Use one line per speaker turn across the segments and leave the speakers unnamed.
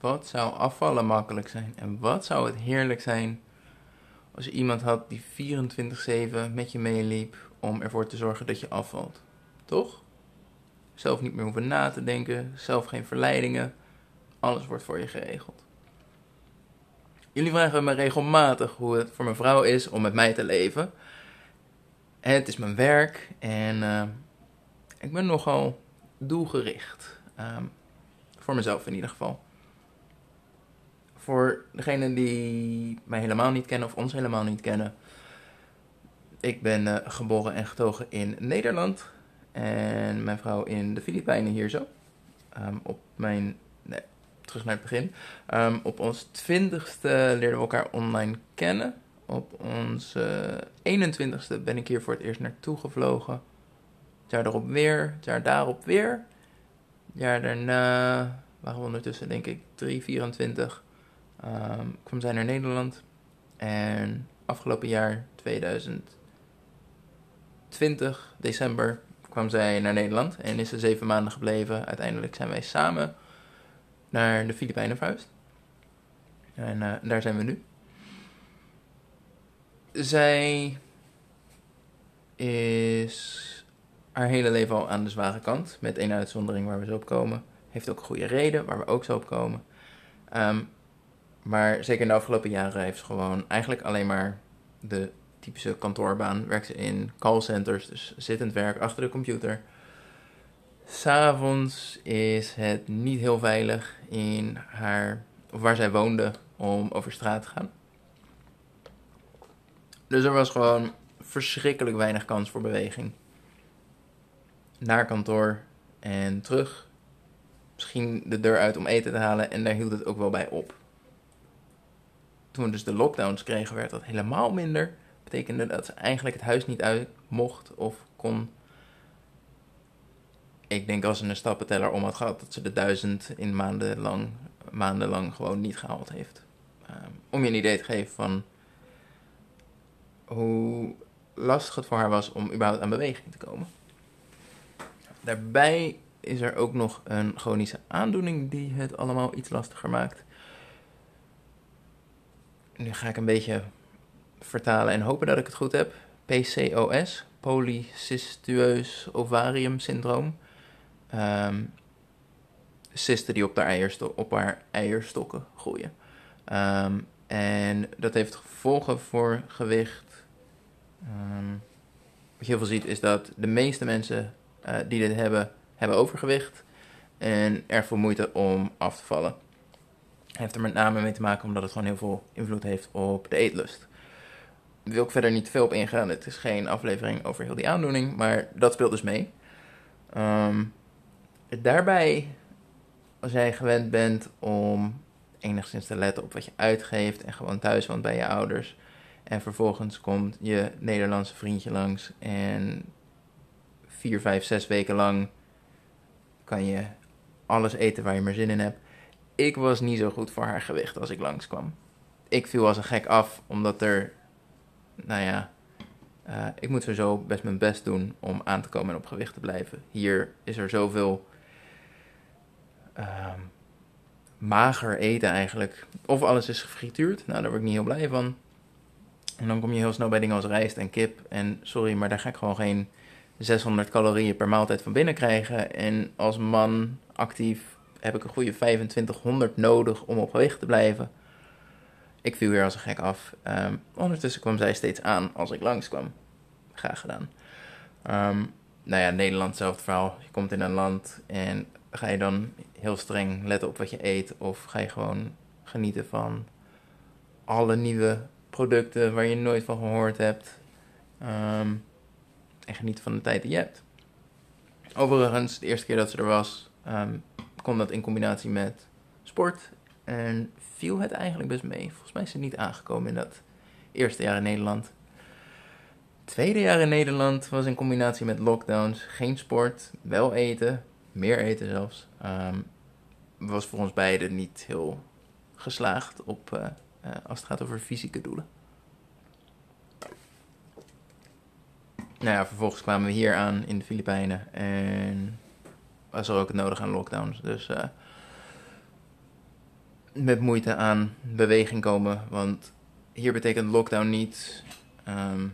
wat zou afvallen makkelijk zijn? En wat zou het heerlijk zijn als je iemand had die 24-7 met je meeliep om ervoor te zorgen dat je afvalt? Toch? Zelf niet meer hoeven na te denken, zelf geen verleidingen. Alles wordt voor je geregeld. Jullie vragen me regelmatig hoe het voor mijn vrouw is om met mij te leven. Het is mijn werk en uh, ik ben nogal doelgericht. Um, voor mezelf in ieder geval. Voor degenen die mij helemaal niet kennen of ons helemaal niet kennen. Ik ben uh, geboren en getogen in Nederland. En mijn vrouw in de Filipijnen hier zo. Um, op mijn. Nee, terug naar het begin. Um, op ons twintigste leerden we elkaar online kennen. Op uh, 21ste ben ik hier voor het eerst naartoe gevlogen. Het jaar erop weer, het jaar daarop weer. Het jaar daarna waren we ondertussen, denk ik, 3, 24. Um, kwam zij naar Nederland. En afgelopen jaar, 2020, december, kwam zij naar Nederland. En is ze zeven maanden gebleven. Uiteindelijk zijn wij samen naar de Filipijnen verhuisd. En uh, daar zijn we nu. Zij is haar hele leven al aan de zware kant. Met één uitzondering waar we zo op komen. Heeft ook goede reden waar we ook zo op komen. Um, maar zeker in de afgelopen jaren heeft ze gewoon eigenlijk alleen maar de typische kantoorbaan. Werkt ze in callcenters, dus zittend werk achter de computer. S'avonds is het niet heel veilig in haar, of waar zij woonde, om over straat te gaan. Dus er was gewoon verschrikkelijk weinig kans voor beweging. Naar kantoor en terug. Misschien de deur uit om eten te halen en daar hield het ook wel bij op. Toen dus de lockdowns kregen, werd dat helemaal minder. Betekende dat ze eigenlijk het huis niet uit mocht of kon. Ik denk als ze een stappenteller om had gehad, dat ze de duizend in maandenlang, maandenlang gewoon niet gehaald heeft. Um, om je een idee te geven van hoe lastig het voor haar was om überhaupt aan beweging te komen. Daarbij is er ook nog een chronische aandoening die het allemaal iets lastiger maakt. Nu ga ik een beetje vertalen en hopen dat ik het goed heb. PCOS, polycystueus ovarium syndroom. Um, cysten die op haar, op haar eierstokken groeien. Um, en dat heeft gevolgen voor gewicht. Um, wat je heel veel ziet is dat de meeste mensen uh, die dit hebben, hebben overgewicht. En erg veel moeite om af te vallen. Heeft er met name mee te maken omdat het gewoon heel veel invloed heeft op de eetlust. Daar wil ik verder niet veel op ingaan. Het is geen aflevering over heel die aandoening, maar dat speelt dus mee. Um, daarbij, als jij gewend bent om enigszins te letten op wat je uitgeeft en gewoon thuis woont bij je ouders. En vervolgens komt je Nederlandse vriendje langs en vier, vijf, zes weken lang kan je alles eten waar je maar zin in hebt ik was niet zo goed voor haar gewicht als ik langskwam. Ik viel als een gek af, omdat er, nou ja, uh, ik moet sowieso best mijn best doen om aan te komen en op gewicht te blijven. Hier is er zoveel uh, mager eten eigenlijk. Of alles is gefrituurd, nou daar word ik niet heel blij van. En dan kom je heel snel bij dingen als rijst en kip. En sorry, maar daar ga ik gewoon geen 600 calorieën per maaltijd van binnen krijgen. En als man actief heb ik een goede 2500 nodig om op gewicht te blijven. Ik viel weer als een gek af. Um, ondertussen kwam zij steeds aan als ik langskwam. Graag gedaan. Um, nou ja, Nederland, hetzelfde verhaal. Je komt in een land en ga je dan heel streng letten op wat je eet? Of ga je gewoon genieten van alle nieuwe producten waar je nooit van gehoord hebt? Um, en genieten van de tijd die je hebt. Overigens, de eerste keer dat ze er was, kon dat in combinatie met sport. En viel het eigenlijk best mee. Volgens mij is ze niet aangekomen in dat eerste jaar in Nederland. Tweede jaar in Nederland was in combinatie met lockdowns. Geen sport, wel eten, meer eten zelfs. Um, was voor ons beiden niet heel geslaagd op, uh, uh, als het gaat over fysieke doelen. Nou ja, vervolgens kwamen we hier aan in de Filipijnen en was er ook nodig aan lockdowns. Dus uh, met moeite aan beweging komen. Want hier betekent lockdown niet. ehm,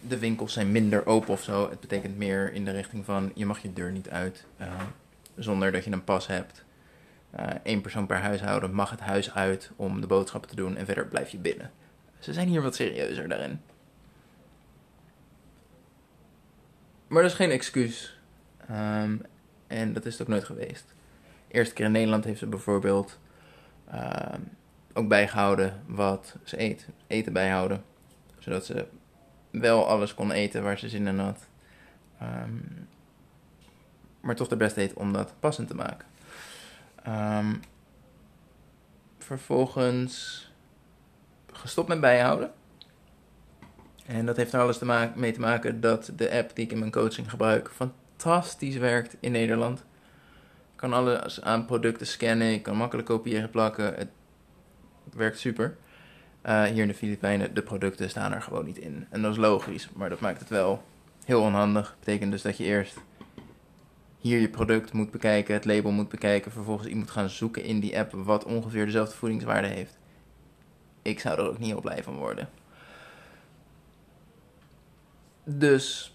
de winkels zijn minder open of zo. Het betekent meer in de richting van je mag je deur niet uit eh, zonder dat je een pas hebt. Eén persoon per huishouden mag het huis uit om de boodschappen te doen en verder blijf je binnen. Ze zijn hier wat serieuzer daarin. Maar dat is geen excuus. Ehm, en dat is het ook nooit geweest. De eerste keer in Nederland heeft ze bijvoorbeeld ehm, ook bijgehouden wat ze eet. Eten bijhouden. Zodat ze wel alles kon eten waar ze zin in had. Ehm, maar toch de best deed om dat passend te maken. Vervolgens gestopt met bijhouden. En dat heeft er alles te maken, mee te maken dat de app die ik in mijn coaching gebruik fantastisch werkt in Nederland. Ik kan alles aan producten scannen, ik kan makkelijk kopiëren plakken. Het werkt super. Uh, hier in de Filipijnen, de producten staan er gewoon niet in. En dat is logisch, maar dat maakt het wel heel onhandig. Betekent dus dat je eerst hier je product moet bekijken, het label moet bekijken, vervolgens moet gaan zoeken in die app wat ongeveer dezelfde voedingswaarde heeft. Ik zou er ook niet heel blij van worden. Dus,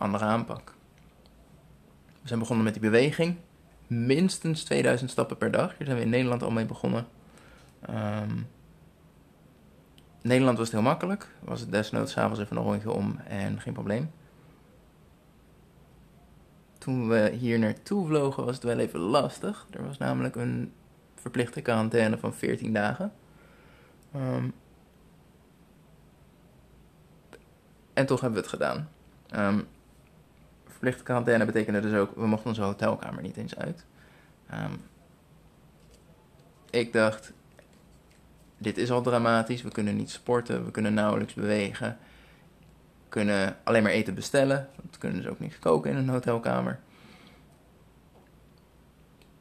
andere aanpak. We zijn begonnen met die beweging. Minstens 2000 stappen per dag. Hier zijn we in Nederland al mee begonnen. Um, Nederland was het heel makkelijk. Was het desnoods s'avonds even een rondje om en geen probleem. Toen we hier naartoe vlogen was het wel even lastig. Er was namelijk een verplichte quarantaine van 14 dagen. Um, en toch hebben we het gedaan. Um, verplichte quarantaine betekende dus ook, we mochten onze hotelkamer niet eens uit. Um, ik dacht, dit is al dramatisch. We kunnen niet sporten, we kunnen nauwelijks bewegen. We kunnen alleen maar eten bestellen. We kunnen dus ook niks koken in een hotelkamer.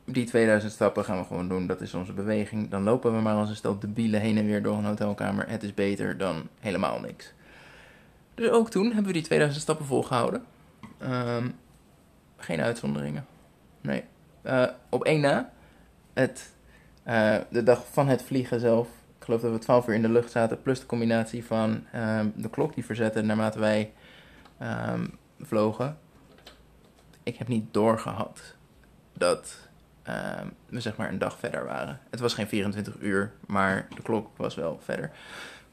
Die 2000 stappen gaan we gewoon doen, dat is onze beweging. Dan lopen we maar als een stel debielen heen en weer door een hotelkamer. Het is beter dan helemaal niks. Dus ook toen hebben we die 2000 stappen volgehouden. Um, geen uitzonderingen. Nee. Uh, op één na, het, uh, de dag van het vliegen zelf, ik geloof dat we 12 uur in de lucht zaten, plus de combinatie van um, de klok die verzette naarmate wij um, vlogen. Ik heb niet doorgehad dat we zeg maar een dag verder waren. Het was geen 24 uur, maar de klok was wel verder.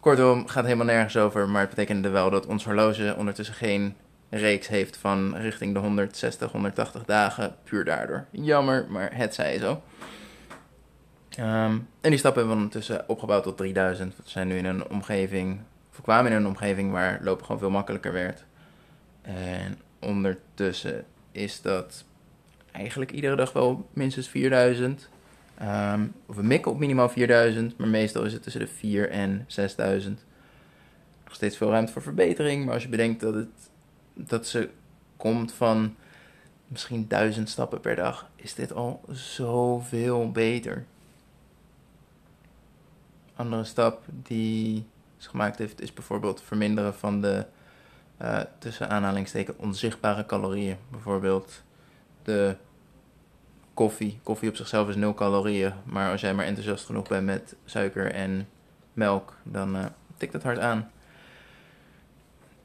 Kortom, gaat helemaal nergens over, maar het betekende wel dat ons horloge ondertussen geen reeks heeft van richting de 160, 180 dagen, puur daardoor. Jammer, maar het zij zo. Um, en die stappen hebben we ondertussen opgebouwd tot 3000. We zijn nu in een omgeving, of kwamen in een omgeving waar lopen gewoon veel makkelijker werd. En ondertussen is dat eigenlijk iedere dag wel minstens 4000. Um, of we mikken op minimaal 4000, maar meestal is het tussen de 4 en 6000. Nog steeds veel ruimte voor verbetering, maar als je bedenkt dat, het, dat ze komt van misschien 1000 stappen per dag, is dit al zoveel beter. Andere stap die ze gemaakt heeft, is bijvoorbeeld verminderen van de uh, tussen aanhalingsteken onzichtbare calorieën. Bijvoorbeeld de koffie. Koffie op zichzelf is nul calorieën. Maar als jij maar enthousiast genoeg bent met suiker en melk, dan uh, tikt het hard aan.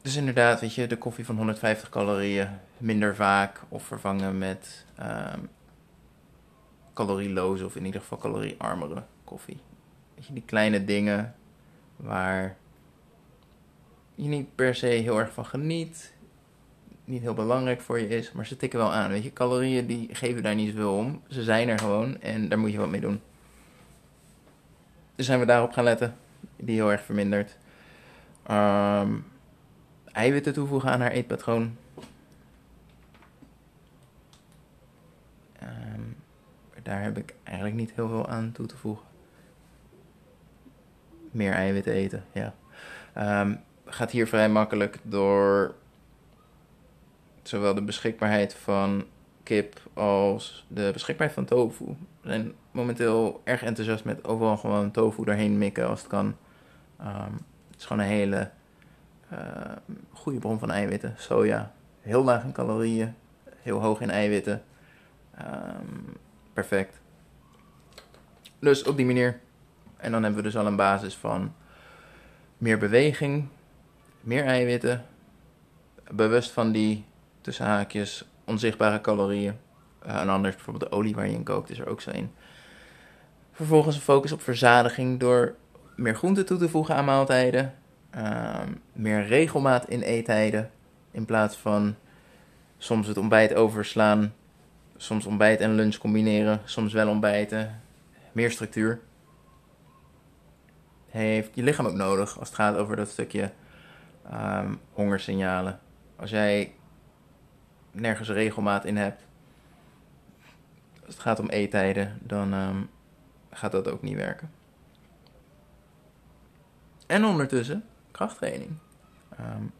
Dus inderdaad, weet je, de koffie van 150 calorieën minder vaak of vervangen met um, calorieloze of in ieder geval caloriearmere koffie. Weet je, die kleine dingen waar je niet per se heel erg van geniet, niet heel belangrijk voor je is, maar ze tikken wel aan. Weet je, calorieën die geven daar niet zoveel om. Ze zijn er gewoon en daar moet je wat mee doen. Dus zijn we daarop gaan letten, die heel erg vermindert. Um, eiwitten toevoegen aan haar eetpatroon. Um, daar heb ik eigenlijk niet heel veel aan toe te voegen. Meer eiwitten eten, ja. Um, gaat hier vrij makkelijk door zowel de beschikbaarheid van kip als de beschikbaarheid van tofu. We zijn momenteel erg enthousiast met overal gewoon tofu doorheen mikken als het kan. Um, het is gewoon een hele goede bron van eiwitten. Soja, heel laag in calorieën, heel hoog in eiwitten. Um, perfect. Dus op die manier. En dan hebben we dus al een basis van meer beweging, meer eiwitten, bewust van die tussen haakjes onzichtbare calorieën. Uh, en anders bijvoorbeeld de olie waar je in kookt is er ook zo in. Vervolgens een focus op verzadiging door meer groente toe te voegen aan maaltijden. Ehm, meer regelmaat in eettijden. In plaats van soms het ontbijt overslaan. Soms ontbijt en lunch combineren. Soms wel ontbijten. Meer structuur. Heeft je lichaam ook nodig als het gaat over dat stukje um, hongersignalen. Als jij nergens regelmaat in hebt. Als het gaat om eettijden, dan um, gaat dat ook niet werken. En ondertussen krachttraining. Um,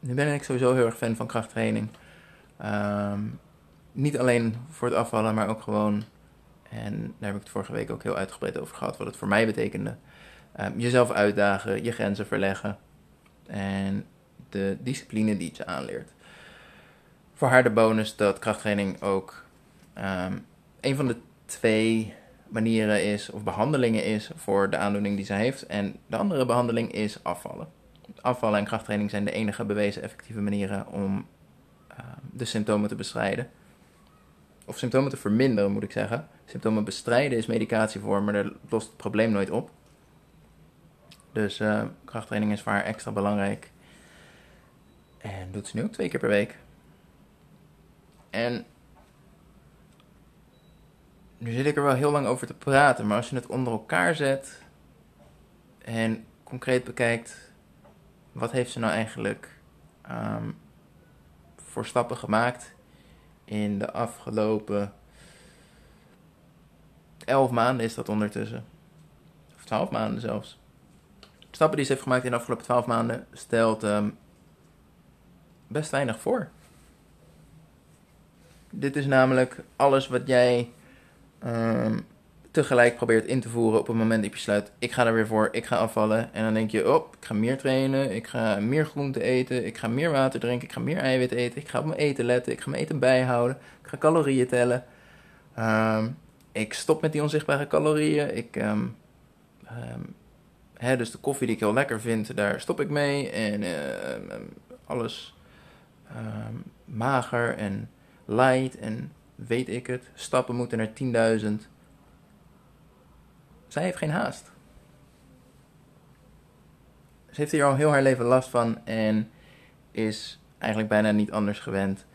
nu ben ik sowieso heel erg fan van krachttraining. Um, niet alleen voor het afvallen, maar ook gewoon. En daar heb ik het vorige week ook heel uitgebreid over gehad, wat het voor mij betekende. Um, jezelf uitdagen, je grenzen verleggen. En de discipline die je aanleert. Voor haar de bonus dat krachttraining ook een van de twee manieren is, of behandelingen is voor de aandoening die ze heeft. En de andere behandeling is afvallen. Afvallen en krachttraining zijn de enige bewezen effectieve manieren om uh, de symptomen te bestrijden. Of symptomen te verminderen, moet ik zeggen. Symptomen bestrijden is medicatievorm, maar dat lost het probleem nooit op. Dus uh, krachttraining is voor haar extra belangrijk. En doet ze nu ook twee keer per week. En nu zit ik er wel heel lang over te praten, maar als je het onder elkaar zet en concreet bekijkt, wat heeft ze nou eigenlijk um, voor stappen gemaakt in de afgelopen elf maanden is dat ondertussen. Of twaalf maanden zelfs. Stappen die ze heeft gemaakt in de afgelopen twaalf maanden stelt um, best weinig voor. Dit is namelijk alles wat jij um, tegelijk probeert in te voeren op het moment dat je besluit, ik ga er weer voor, ik ga afvallen. En dan denk je, oh, ik ga meer trainen, ik ga meer groente eten, ik ga meer water drinken, ik ga meer eiwit eten, ik ga op mijn eten letten, ik ga mijn eten bijhouden, ik ga calorieën tellen. Um, ik stop met die onzichtbare calorieën. Ik, um, hè, dus de koffie die ik heel lekker vind, daar stop ik mee. En alles mager en light en weet ik het. Stappen moeten naar 10.000. Zij heeft geen haast. Ze heeft hier al heel haar leven last van en is eigenlijk bijna niet anders gewend.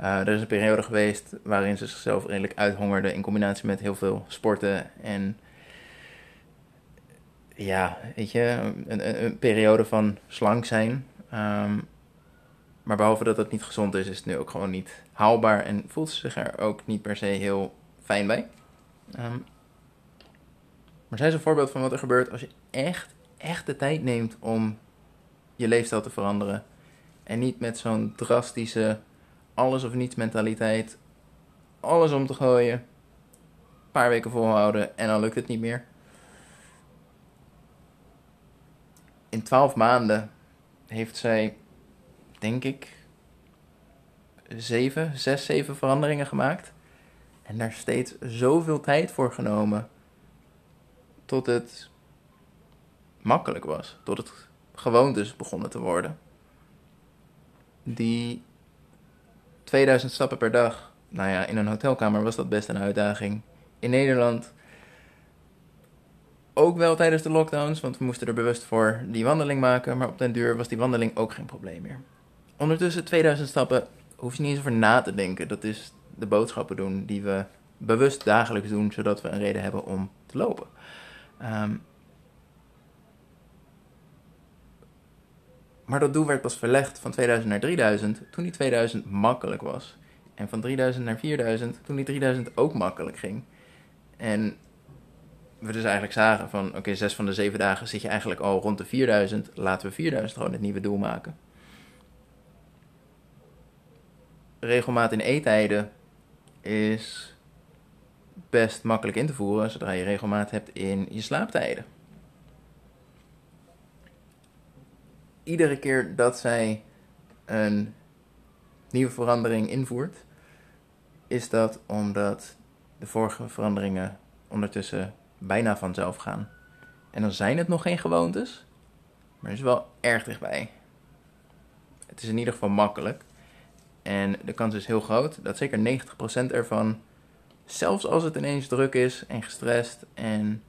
Uh, er is een periode geweest waarin ze zichzelf redelijk uithongerde in combinatie met heel veel sporten en ja, weet je, een, een periode van slank zijn. Um, maar behalve dat het niet gezond is, is het nu ook gewoon niet haalbaar en voelt ze zich er ook niet per se heel fijn bij. Um, maar zij is een voorbeeld van wat er gebeurt als je echt, echt de tijd neemt om je leefstijl te veranderen. En niet met zo'n drastische alles of niets mentaliteit alles om te gooien. Een paar weken volhouden en dan lukt het niet meer. In twaalf maanden heeft zij denk ik, zeven, zes, zeven veranderingen gemaakt. En daar steeds zoveel tijd voor genomen. Tot het makkelijk was. Tot het gewoontes begonnen te worden. Die 2000 stappen per dag. Nou ja, in een hotelkamer was dat best een uitdaging. In Nederland ook wel tijdens de lockdowns, want we moesten er bewust voor die wandeling maken. Maar op den duur was die wandeling ook geen probleem meer. Ondertussen 2000 stappen hoef je niet eens over na te denken. Dat is de boodschappen doen die we bewust dagelijks doen, zodat we een reden hebben om te lopen. Um, maar dat doel werd pas verlegd van 2000 naar 3000 toen die 2000 makkelijk was. En van 3000 naar 4000 toen die 3000 ook makkelijk ging. En we dus eigenlijk zagen van oké, zes van de zeven dagen zit je eigenlijk al rond de 4000. Laten we 4000 gewoon het nieuwe doel maken. Regelmaat in eettijden is best makkelijk in te voeren zodra je regelmaat hebt in je slaaptijden. Iedere keer dat zij een nieuwe verandering invoert, is dat omdat de vorige veranderingen ondertussen bijna vanzelf gaan. En dan zijn het nog geen gewoontes, maar het is wel erg dichtbij. Het is in ieder geval makkelijk. En de kans is heel groot dat zeker 90% ervan, zelfs als het ineens druk is en gestrest en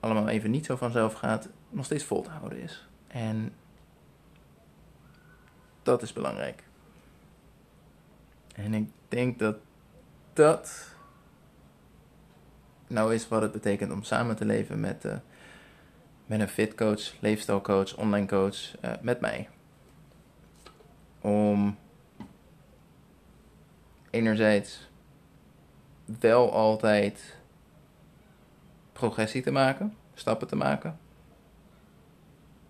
allemaal even niet zo vanzelf gaat, nog steeds vol te houden is. En dat is belangrijk. En ik denk dat dat nou is wat het betekent om samen te leven met, uh, met een fitcoach, leefstijlcoach, online coach, uh, met mij. Om enerzijds wel altijd progressie te maken, stappen te maken.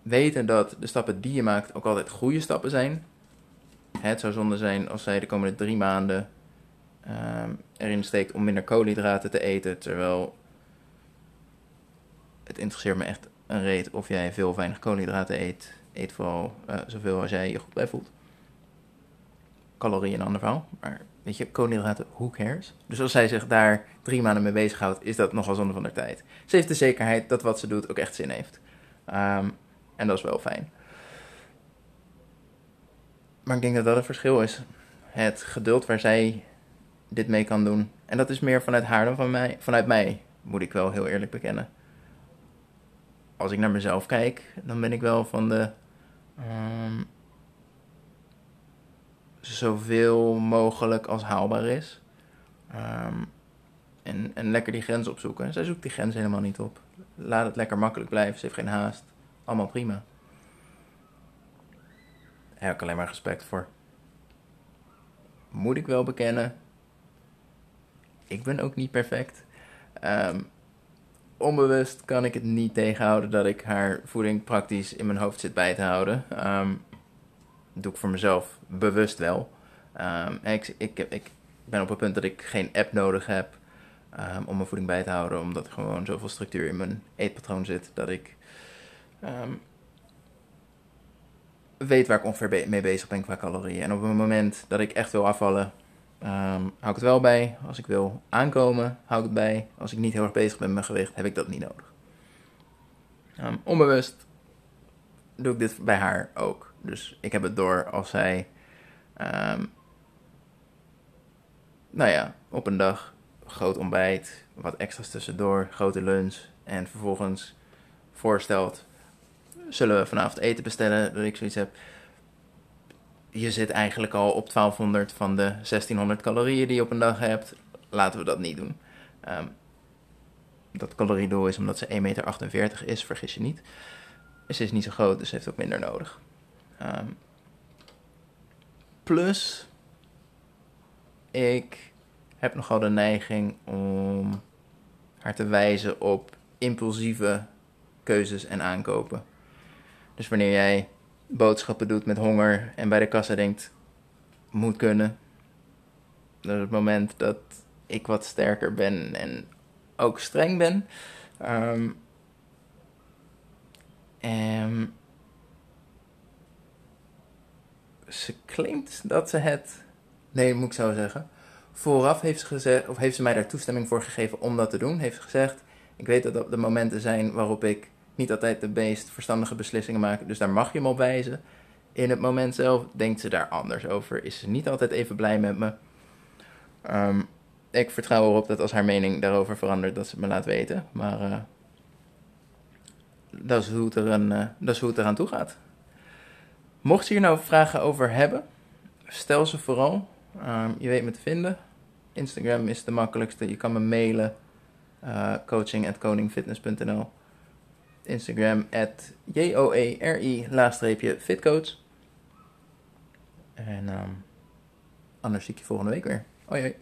Weten dat de stappen die je maakt ook altijd goede stappen zijn. Het zou zonde zijn als zij de komende drie maanden um, erin steekt om minder koolhydraten te eten. Terwijl het interesseert me echt een reet of jij veel of weinig koolhydraten eet. Eet vooral uh, zoveel als jij je goed bij voelt. Calorieën een ander verhaal. Maar weet je, koolhydraten, who cares? Dus als zij zich daar drie maanden mee bezighoudt, is dat nogal zonde van de tijd. Ze heeft de zekerheid dat wat ze doet ook echt zin heeft. Um, en dat is wel fijn. Maar ik denk dat dat het verschil is. Het geduld waar zij dit mee kan doen. En dat is meer vanuit haar dan van mij, vanuit mij, moet ik wel heel eerlijk bekennen. Als ik naar mezelf kijk, dan ben ik wel van de. Um, zoveel mogelijk als haalbaar is. Um, en, en lekker die grens opzoeken. Zij zoekt die grens helemaal niet op. Laat het lekker makkelijk blijven. Ze heeft geen haast. Allemaal prima. Daar heb ik alleen maar respect voor. Moet ik wel bekennen, ik ben ook niet perfect. Um, onbewust kan ik het niet tegenhouden dat ik haar voeding praktisch in mijn hoofd zit bij te houden. Um, doe ik voor mezelf bewust wel. Um, ik, ik, ik, ben op het punt dat ik geen app nodig heb om mijn voeding bij te houden, omdat er gewoon zoveel structuur in mijn eetpatroon zit dat ik weet waar ik ongeveer mee bezig ben qua calorieën. En op het moment dat ik echt wil afvallen, hou ik het wel bij. Als ik wil aankomen, hou ik het bij. Als ik niet heel erg bezig ben met mijn gewicht, heb ik dat niet nodig. Onbewust doe ik dit bij haar ook. Dus ik heb het door als zij, um, nou ja, op een dag groot ontbijt, wat extra's tussendoor, grote lunch en vervolgens voorstelt, zullen we vanavond eten bestellen, dat ik zoiets heb je zit eigenlijk al op 1200 van de 1600 calorieën die je op een dag hebt. Laten we dat niet doen. Um, dat caloriedoel is omdat ze 1,48 meter is, vergis je niet. Ze is niet zo groot, dus heeft ook minder nodig. Um, plus, ik heb nogal de neiging om haar te wijzen op impulsieve keuzes en aankopen. Dus wanneer jij boodschappen doet met honger en bij de kassa denkt, moet kunnen. Dat is het moment dat ik wat sterker ben en ook streng ben. Um, en ze claimt dat ze het. Nee, moet ik zo zeggen. Vooraf heeft ze, gezegd, of heeft ze mij daar toestemming voor gegeven om dat te doen. Heeft ze gezegd: Ik weet dat de momenten zijn waarop ik niet altijd de meest verstandige beslissingen maken. Dus daar mag je hem op wijzen. In het moment zelf denkt ze daar anders over. Is ze niet altijd even blij met me. Um, ik vertrouw erop dat als haar mening daarover verandert, dat ze het me laat weten. Maar uh, dat, is hoe het er een, uh, dat is hoe het eraan toe gaat. Mocht je hier nou vragen over hebben, stel ze vooral. Um, je weet me te vinden. Instagram is de makkelijkste. Je kan me mailen. Uh, coaching@koningfitness.nl Instagram at J-O-E-R-I fitcoach. En um, anders zie ik je volgende week weer. Hoi hoi.